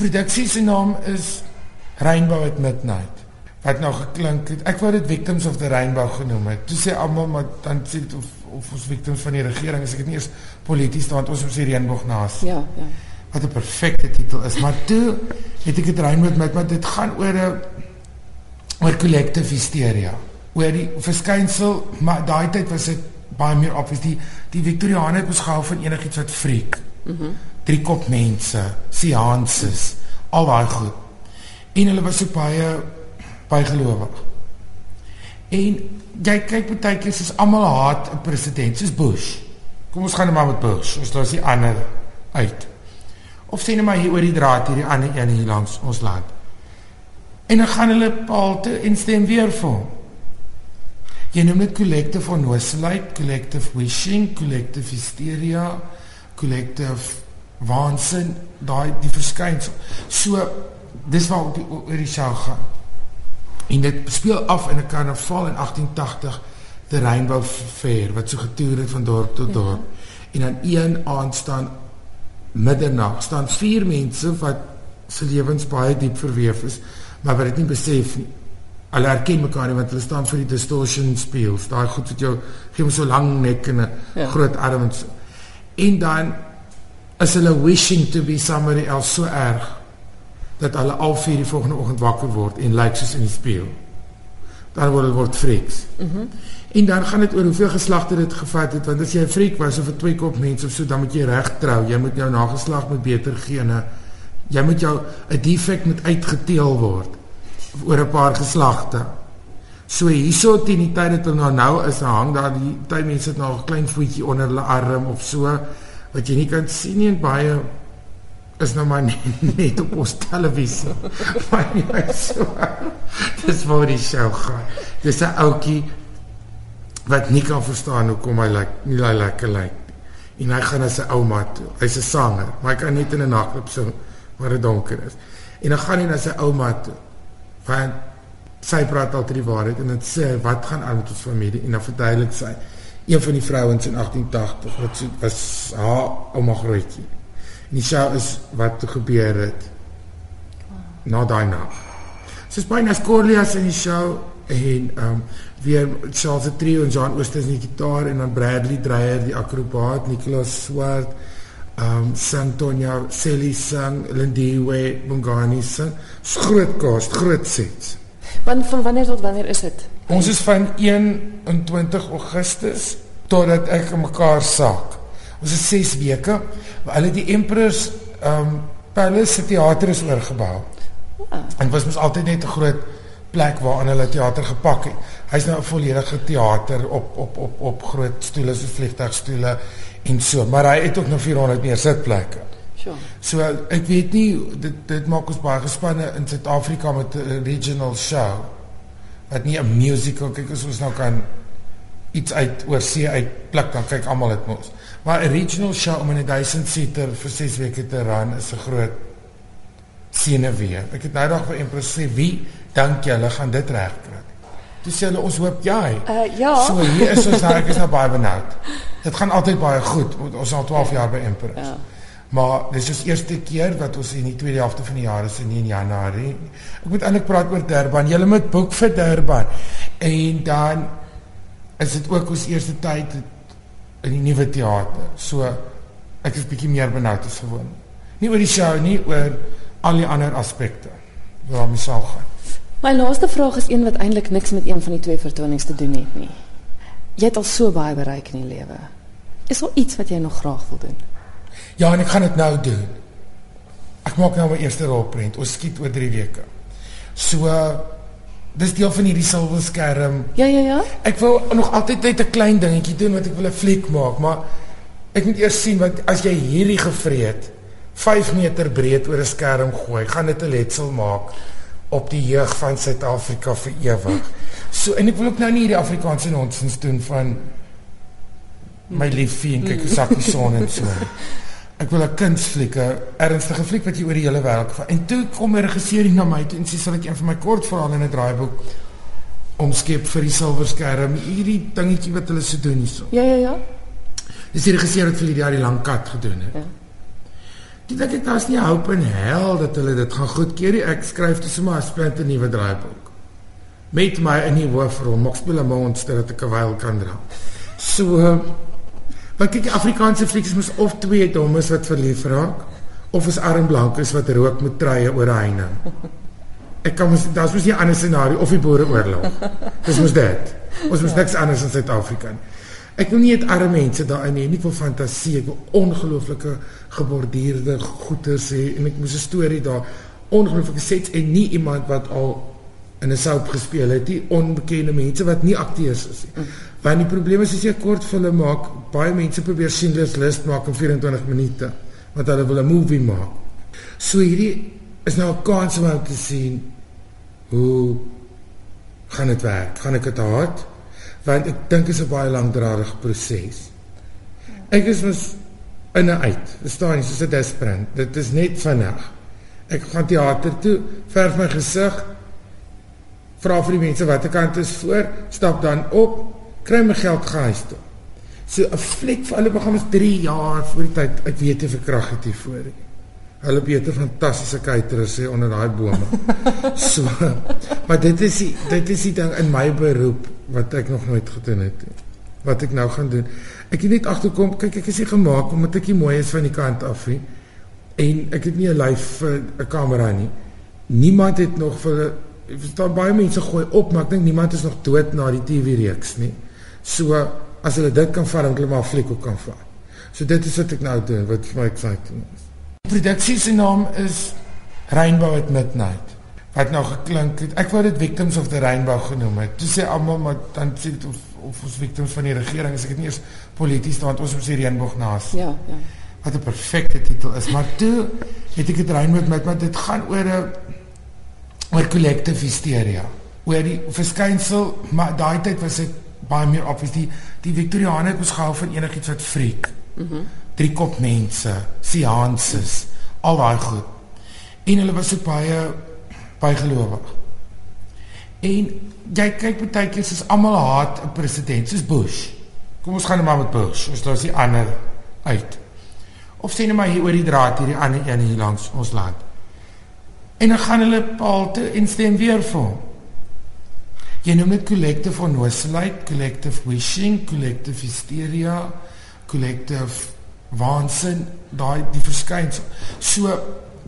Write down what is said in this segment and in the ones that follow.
produksie se naam is Rainbow at Midnight. Wat nou geklink het. Ek wou dit Victims of the Rainbow genoem het. Toe sê almal maar dan sê dit of of ons victims van die regering is ek het nie eers polities want ons is die reënboog naas. Ja, ja. Wat 'n perfekte titel is, maar toe het ek dit Rainbow met maar dit gaan oor 'n oor collective hysteria. Oor die verskynsel, maar daai tyd was dit baie meer obvious die die Victoriane het beskou van enigiets wat freak. Mhm. Mm drie kop mense, seances, al daai goed. En hulle was so baie baie gelowig. En jy kyk baie keer soos almal haat 'n president soos Bush. Kom ons gaan net maar met Bush. Ons los die ander uit. Of sien net maar hier oor die draad hierdie ander een hier langs ons land. En dan gaan hulle paal te en stem weer vir hom. Jy noem dit collective onnoosheid, collective wishing, collective hysteria, collective waansin, daai die verskynsel. So dis waar die oor die show gaan. En dit speel af in 'n karnaval in 1880, die Rainbow Fair wat so getoer het van dorp tot dorp. Ja. En dan een aand staan middernag staan vier mense wat se lewens baie diep verweef is, maar wat dit nie besef nie. Hulle herken mekaar nie want hulle staan vir die distortion speels. Daai goed wat jou gee hom so lank nek en 'n ja. groot arms. En dan is hulle wishing to be somebody else so erg dat hulle al vier die volgende oggend wakker word en lyk soos in die spieël. Dan word hulle word freaks. Mhm. Mm en dan gaan dit oor hoeveel geslagte dit gevat het want as jy 'n freak was of 'n twee kop mens of so dan moet jy reg trou. Jy moet jou nageslag met beter gene. Jy moet jou 'n defek moet uitgeteel word oor 'n paar geslagte. So hierso teen die tyd dat hulle nou nou is, hang daar die tyd mense het nog 'n klein voetjie onder hulle arm of so wat jy nie kan sien nie en baie is nou maar net, op ons televisie. maar nie so. Dis waar die show gaan. Dis 'n ouetjie wat nie kan verstaan hoekom hy lyk nie hy lekker lyk nie. En hy gaan na sy ouma toe. Hy's 'n sanger, maar hy kan net in 'n nagklub sing waar dit donker is. En dan gaan hy na sy ouma toe. Want sy praat altyd die waarheid en dit sê wat gaan aan met ons familie en dan verduidelik sy een van die vrouens in 1880 wat so, was haar ouma grootjie. En die show is wat toe gebeur het na daai nag. Soos baie nas Corlias in die show en ehm um, weer Charles the Trio en John Oosters in die gitaar en dan Bradley Dreyer die akrobaat, Nicholas Swart, ehm um, Santonia Selly sang, Lindiwe Bongani sang. Groot cast, groot sets. Want van wanneer tot wanneer is dit? Ons is van 21 Augustus totdat ek mekaar saak. Ons is 6 weke. Hulle die Emperor's um Palace teater is oorgebou. Ja. En was mos altyd net 'n groot plek waar aan hulle teater gepak het. Hy's nou 'n volledige teater op op op op groot stoele so vliegtuigstoele en so, maar hy het ook nog 400 meer sitplekke. Sure. So ek weet nie dit dit maak ons baie gespanne in Suid-Afrika met 'n regional show wat nie 'n musical kyk as ons nou kan iets uit oor see uit pluk dan kyk almal dit mos. Maar 'n regional show om in 'n 1000 seater vir 6 weke te run is 'n groot senuwee. Ek het nou dag vir Empress sê wie dink julle gaan dit regkry? Dis sê hulle ons hoop jy. Uh ja. So hier is ons nou ek is nou baie benoud. Dit gaan altyd baie goed. Ons al 12 jaar by Empress. Ja. Maar dis is eerste keer wat ons in die tweede helfte van die jaar is in Januarie. Ek moet eintlik praat oor Durban. Julle moet boek vir Durban. En dan is dit ook ons eerste tyd in die nuwe teater. So ek is bietjie meer benoud as gewoon. Nie oor die show nie, oor al die ander aspekte. Waar my sal gaan. My laaste vraag is een wat eintlik niks met een van die twee vertonings te doen het nie. Jy het al so baie bereik in die lewe. Is daar iets wat jy nog graag wil doen? Ja, en ek gaan dit nou doen. Ek maak nou my eerste rolprent. Ons skiet oor 3 weke. So dis deel van hierdie silwer skerm. Ja, ja, ja. Ek wil nog altyd net 'n klein dingetjie doen wat ek wil 'n fliek maak, maar ek moet eers sien wat as jy hierdie gevreet 5 meter breed oor 'n skerm gooi, gaan dit 'n letsel maak op die jeug van Suid-Afrika vir ewig. So en ek wil ook nou nie hierdie Afrikaanse nonsens doen van my liefie en kyk hoe sak die son en so. Ek wil 'n kunsfliek, 'n ernstige fliek wat jy oor die hele wêreld van. En toe kom 'n regisseur hier na my toe en sê sal ek een van my kortverhale in 'n draaiboek omskep vir die silwer skerm. Hierdie dingetjie wat hulle so doen hierso. Ja ja ja. Dis die regisseur wat vir die jaar die lang kat gedoen het. Ja. Dit dink ek daar's nie hoop in hel dat hulle dit gaan goedkeur nie. Ek skryf dit sommer as 'n splinte nuwe draaiboek. Met my in die hoofrol, mag speel 'n monster dat ek 'n wyl kan dra. So wat kyk die Afrikaanse flieks moet of twee dommes wat verlief raak of is arm blankes wat rook met treie oor heining. Ek kan mos daar's mos 'n ander scenario of die boereoorlog. Dis mos dit. Ons moet niks anders in Suid-Afrika nie. Ek wil nie net arme mense daarin hê nie, ek wil fantasie, ek wil ongelooflike geborduurde goeders hê en ek moes 'n storie daar ongelooflike sets en nie iemand wat al in 'n soap gespeel het, die onbekende mense wat nie akteurs is nie. Want die probleem is as jy 'n kort film maak, baie mense probeer Schindler's List maak in 24 minute, want hulle wil 'n movie maak. So hierdie is nou 'n kans om te sien hoe gaan dit werk? Gaan ek dit haat? want ek dink dit is 'n baie langdradige proses. Ek is mos in 'n uit. Verstaan jy, soos 'n desperant. Dit is net vinnig. Ek gaan teater toe, verf my gesig, vra vir die mense watter kant is voor, stap dan op, kry my geld gehuis toe. So 'n fliek vir hulle begin ons 3 jaar voor die tyd. Ek weet jy vir krag het hier voor. Hulle beter fantastiese caterers sê onder daai bome. so, maar dit is die, dit is die ding in my beroep wat ek nog nooit gedoen het nie. Wat ek nou gaan doen. Ek het net agterkom, kyk ek is nie gemaak omdat ek nie mooi is van die kant af nie. En ek het nie 'n live 'n kamera nie. Niemand het nog vir verstaan baie mense gooi op, maar ek dink niemand is nog dood na die TV reeks nie. So as hulle dit kan vat, dan hulle maar fliek ook kan vat. So dit is wat ek nou doen, wat vir my exciting is. Die produksie se naam is Rainbow at Midnight wat nou geklink het. Ek wou dit Victims of the Rainbow genoem het. Toe sê almal maar dan sê dit of of ons victims van die regering is ek het nie eens polities want ons is die reënboog naas. Ja, ja. Wat 'n perfekte titel is, maar toe het ek dit rein met maar dit gaan oor 'n oor collective hysteria. Oor die verskynsel, maar daai tyd was dit baie meer obvious die die Victoriane het ons gehou van enigiets wat freak. Mhm. Mm drie kop mense, seances, al daai goed. En hulle was so baie bygelowig. En jy kyk baie keer soos almal haat 'n president, soos Bush. Kom ons gaan net maar met Bush. Ons los die ander uit. Of sien net maar hier oor die draad hierdie ander een hier langs ons land. En dan gaan hulle paal te en stem weer vir hom. Jy noem dit collective onnoosheid, collective wishing, collective hysteria, collective waansin, daai die verskynsel. So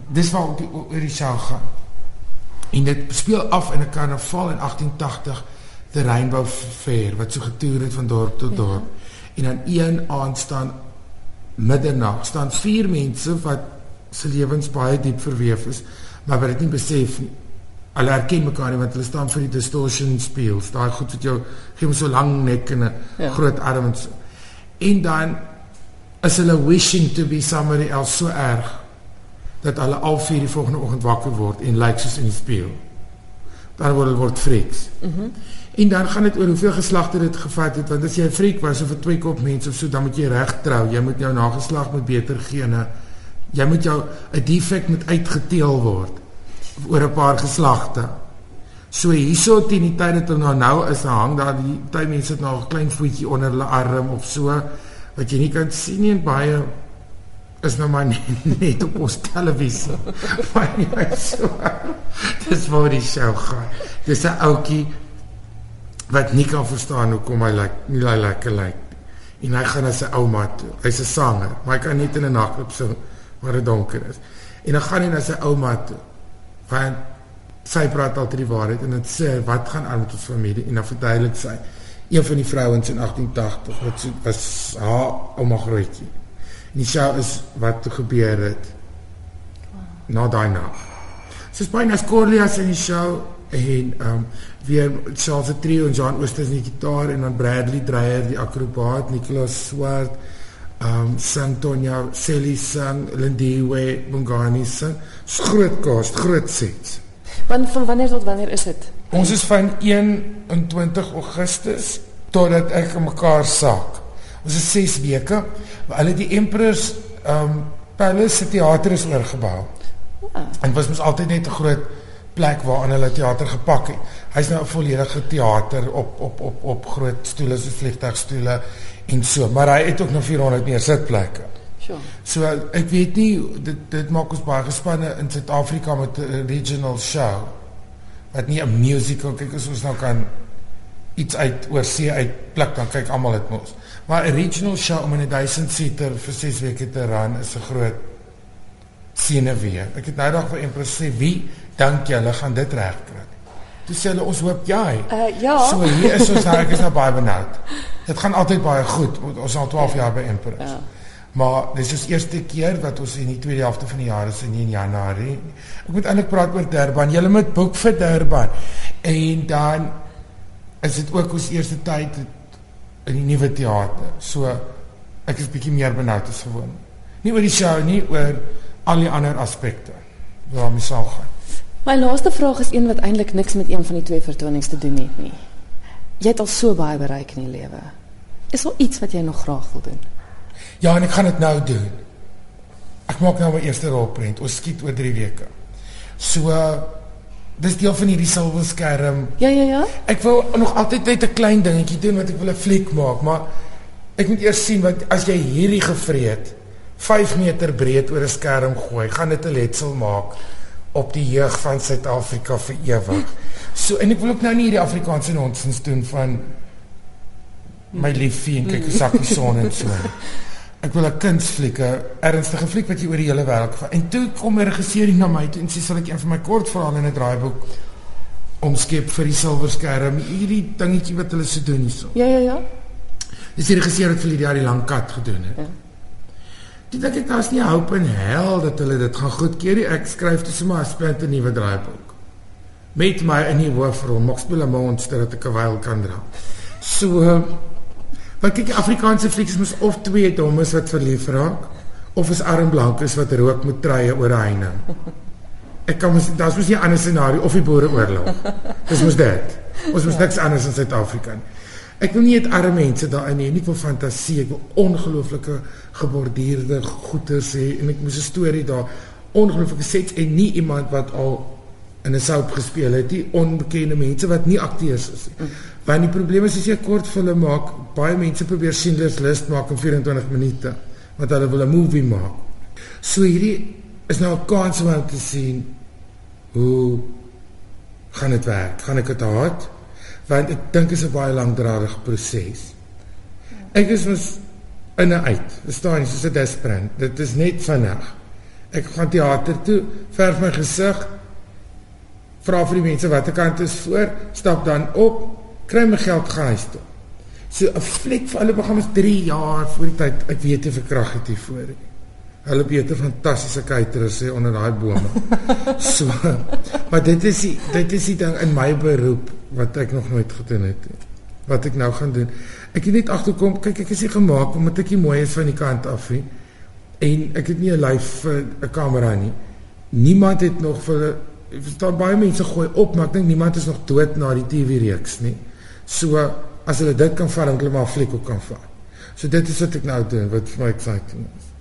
dis waar op die oor die show gaan. En dit speel af in 'n karnaval in 1880, the Rainbow Fair wat so getoer het van dorp tot dorp. Ja. En dan een aand staan middernag staan vier mense wat se lewens baie diep verweef is, maar wat dit nie besef nie. Hulle herken mekaar nie want hulle staan vir die distortion speels. Daai goed wat jou gee hom so lank nek en 'n ja. groot arms. En dan is hulle wishing to be somebody else so erg dat hulle al vier die volgende oggend wakker word en lyk soos in die spieël. Dan word hulle word freaks. Mhm. Mm en dan gaan dit oor hoeveel geslagte dit gevat het want as jy 'n freak was of 'n twee kop mens of so dan moet jy reg trou. Jy moet jou nageslag met beter gene. Jy moet jou 'n defek moet uitgeteel word oor 'n paar geslagte. So hierso teen die tyd dat hulle nou nou is, hang daar die baie mense het nou 'n klein voetjie onder hulle arm of so wat jy nie kan sien nie en baie is nou maar net, net op ons televisie. Maar jy so. Dis waar die show gaan. Dis 'n ouetjie wat nie kan verstaan hoekom hy lyk nie hy lekker lyk. En hy gaan na sy ouma toe. Hy's 'n sanger, maar hy kan net in 'n nagklub sing waar dit donker is. En dan gaan hy na sy ouma toe. Want sy praat altyd die waarheid en dit sê wat gaan aan met ons familie? En dan verduidelik sy een van die vrouens in 1880 wat was haar ouma grootjie. Die show is wat gebeur het na daai nag. Soos baie nas Corlias in die show en ehm um, weer Charles the Trio en John Oosters in die gitaar en dan Bradley Dreyer die akrobaat, Nicholas Swart, um, Santonia Selly sang, Lindiwe Bongani sang. Groot cast, groot sets. Want van wanneer tot wanneer is dit? Ons is van 21 Augustus totdat ek mekaar saak. Ons is 6 weke. Hulle die Emperor's um Palace se teater is oorgebou. Ja. En was mos altyd net 'n groot plek waar aan hulle teater gepak het. Hy's nou 'n volledige teater op op op op groot stoele so vliegtuigstoele en so, maar hy het ook nog 400 meer sitplekke. Sure. So ek weet nie dit dit maak ons baie gespanne in Suid-Afrika met 'n regional show. Wat nie 'n musical kyk as ons nou kan iets uit oor see uit pluk dan kyk almal dit mos. Maar 'n regional show om in 'n 1000 seater vir 6 weke te ran is 'n groot sene weer. Ek het nou dag vir Empress sê wie dink jy hulle gaan dit regkry? Toe sê hulle ons hoop jy. Uh ja. So hier is ons nou ek is nou baie benoud. Dit gaan altyd baie goed. Ons al 12 jaar by Empress. Ja. Maar dis is eerste keer wat ons in die tweede helfte van die jaar is in Januarie. Ek moet eintlik praat oor Durban. Julle moet boek vir Durban. En dan is dit ook ons eerste tyd in die nuwe teater. So ek is bietjie meer benoud as gewoon. Nie oor die show nie, oor al die ander aspekte waarmee sal gaan. My laaste vraag is een wat eintlik niks met een van die twee vertonings te doen het nie. Jy het al so baie bereik in die lewe. Is daar iets wat jy nog graag wil doen? Ja, en ek gaan dit nou doen. Ek maak nou my eerste rolprent. Ons skiet oor 3 weke. So dis deel van hierdie silwer skerm. Ja, ja, ja. Ek wil nog altyd net 'n klein dingetjie doen wat ek wil 'n fliek maak, maar ek moet eers sien wat as jy hierdie gevreet 5 meter breed oor 'n skerm gooi, gaan dit 'n letsel maak op die jeug van Suid-Afrika vir ewig. So en ek wil ook nou nie hierdie Afrikaanse nonsens doen van my liefie en kyk hoe sakkie son en so. Ek wil 'n kunsfliek, 'n ernstige fliek wat jy oor die hele wêreld van. En toe kom 'n regisseur hier na my toe en sê sal ek een van my kortverhale in 'n draaiboek omskep vir die silwer skerm. Hierdie dingetjie wat hulle se doen hierso. Ja ja ja. Dis die regisseur wat vir die jaar die lang kat gedoen het. Ja. Dit ek daar's nie hoop en hel dat hulle dit gaan goedkeur nie. Ek skryf dit sommer as 'n nuwe draaiboek. Met my in die hoofrol, mag speel 'n monster dat ek 'n wyl kan dra. So Want kyk, Afrikaanse flieks mos of twee dommes wat verlief raak of is arm blankes wat rook met treie oor 'n heining. Ek kan mos daar's mos 'n ander scenario of die boereoorlog. Dis mos dit. Ons mos niks anders in Suid-Afrika nie. Ek wil nie net arme mense daarin hê nie, ek wil fantasie, ek wil ongelooflike geborduurde goeders hê en ek moet 'n storie daar ongelooflike sets en nie iemand wat al in 'n soap gespeel het, die onbekende mense wat nie akteurs is nie. Want die probleem is as jy 'n kort film maak, baie mense probeer Schindler's List maak in 24 minute, want hulle wil 'n movie maak. So hierdie is nou 'n kans om te sien hoe gaan dit werk? Gaan ek dit haat? Want ek dink dit is 'n baie langdradige proses. Ek is mos in en uit. Verstaan jy, soos 'n desperant. Dit is net vinnig. Ek gaan teater toe, verf my gesig, vra vir die mense watter kant is voor, stap dan op, kry my geld gehuis toe. So 'n fliek vir hulle begin is 3 jaar voor die tyd. Ek weet jy verkrag het hier voor. Hulle beter fantastiese caterers sê onder daai bome. so maar dit is die, dit is die ding in my beroep wat ek nog nooit gedoen het nie. Wat ek nou gaan doen. Ek het net agterkom, kyk ek is nie gemaak omdat ek nie mooi is van die kant af nie. En ek het nie 'n live 'n kamera nie. Niemand het nog vir verstaan baie mense gooi op, maar ek dink niemand is nog dood na die TV reeks nie. So as hulle dit kan vat, dan hulle maar fliek ook kan vat. So dit is wat ek nou doen wat vir my exciting is.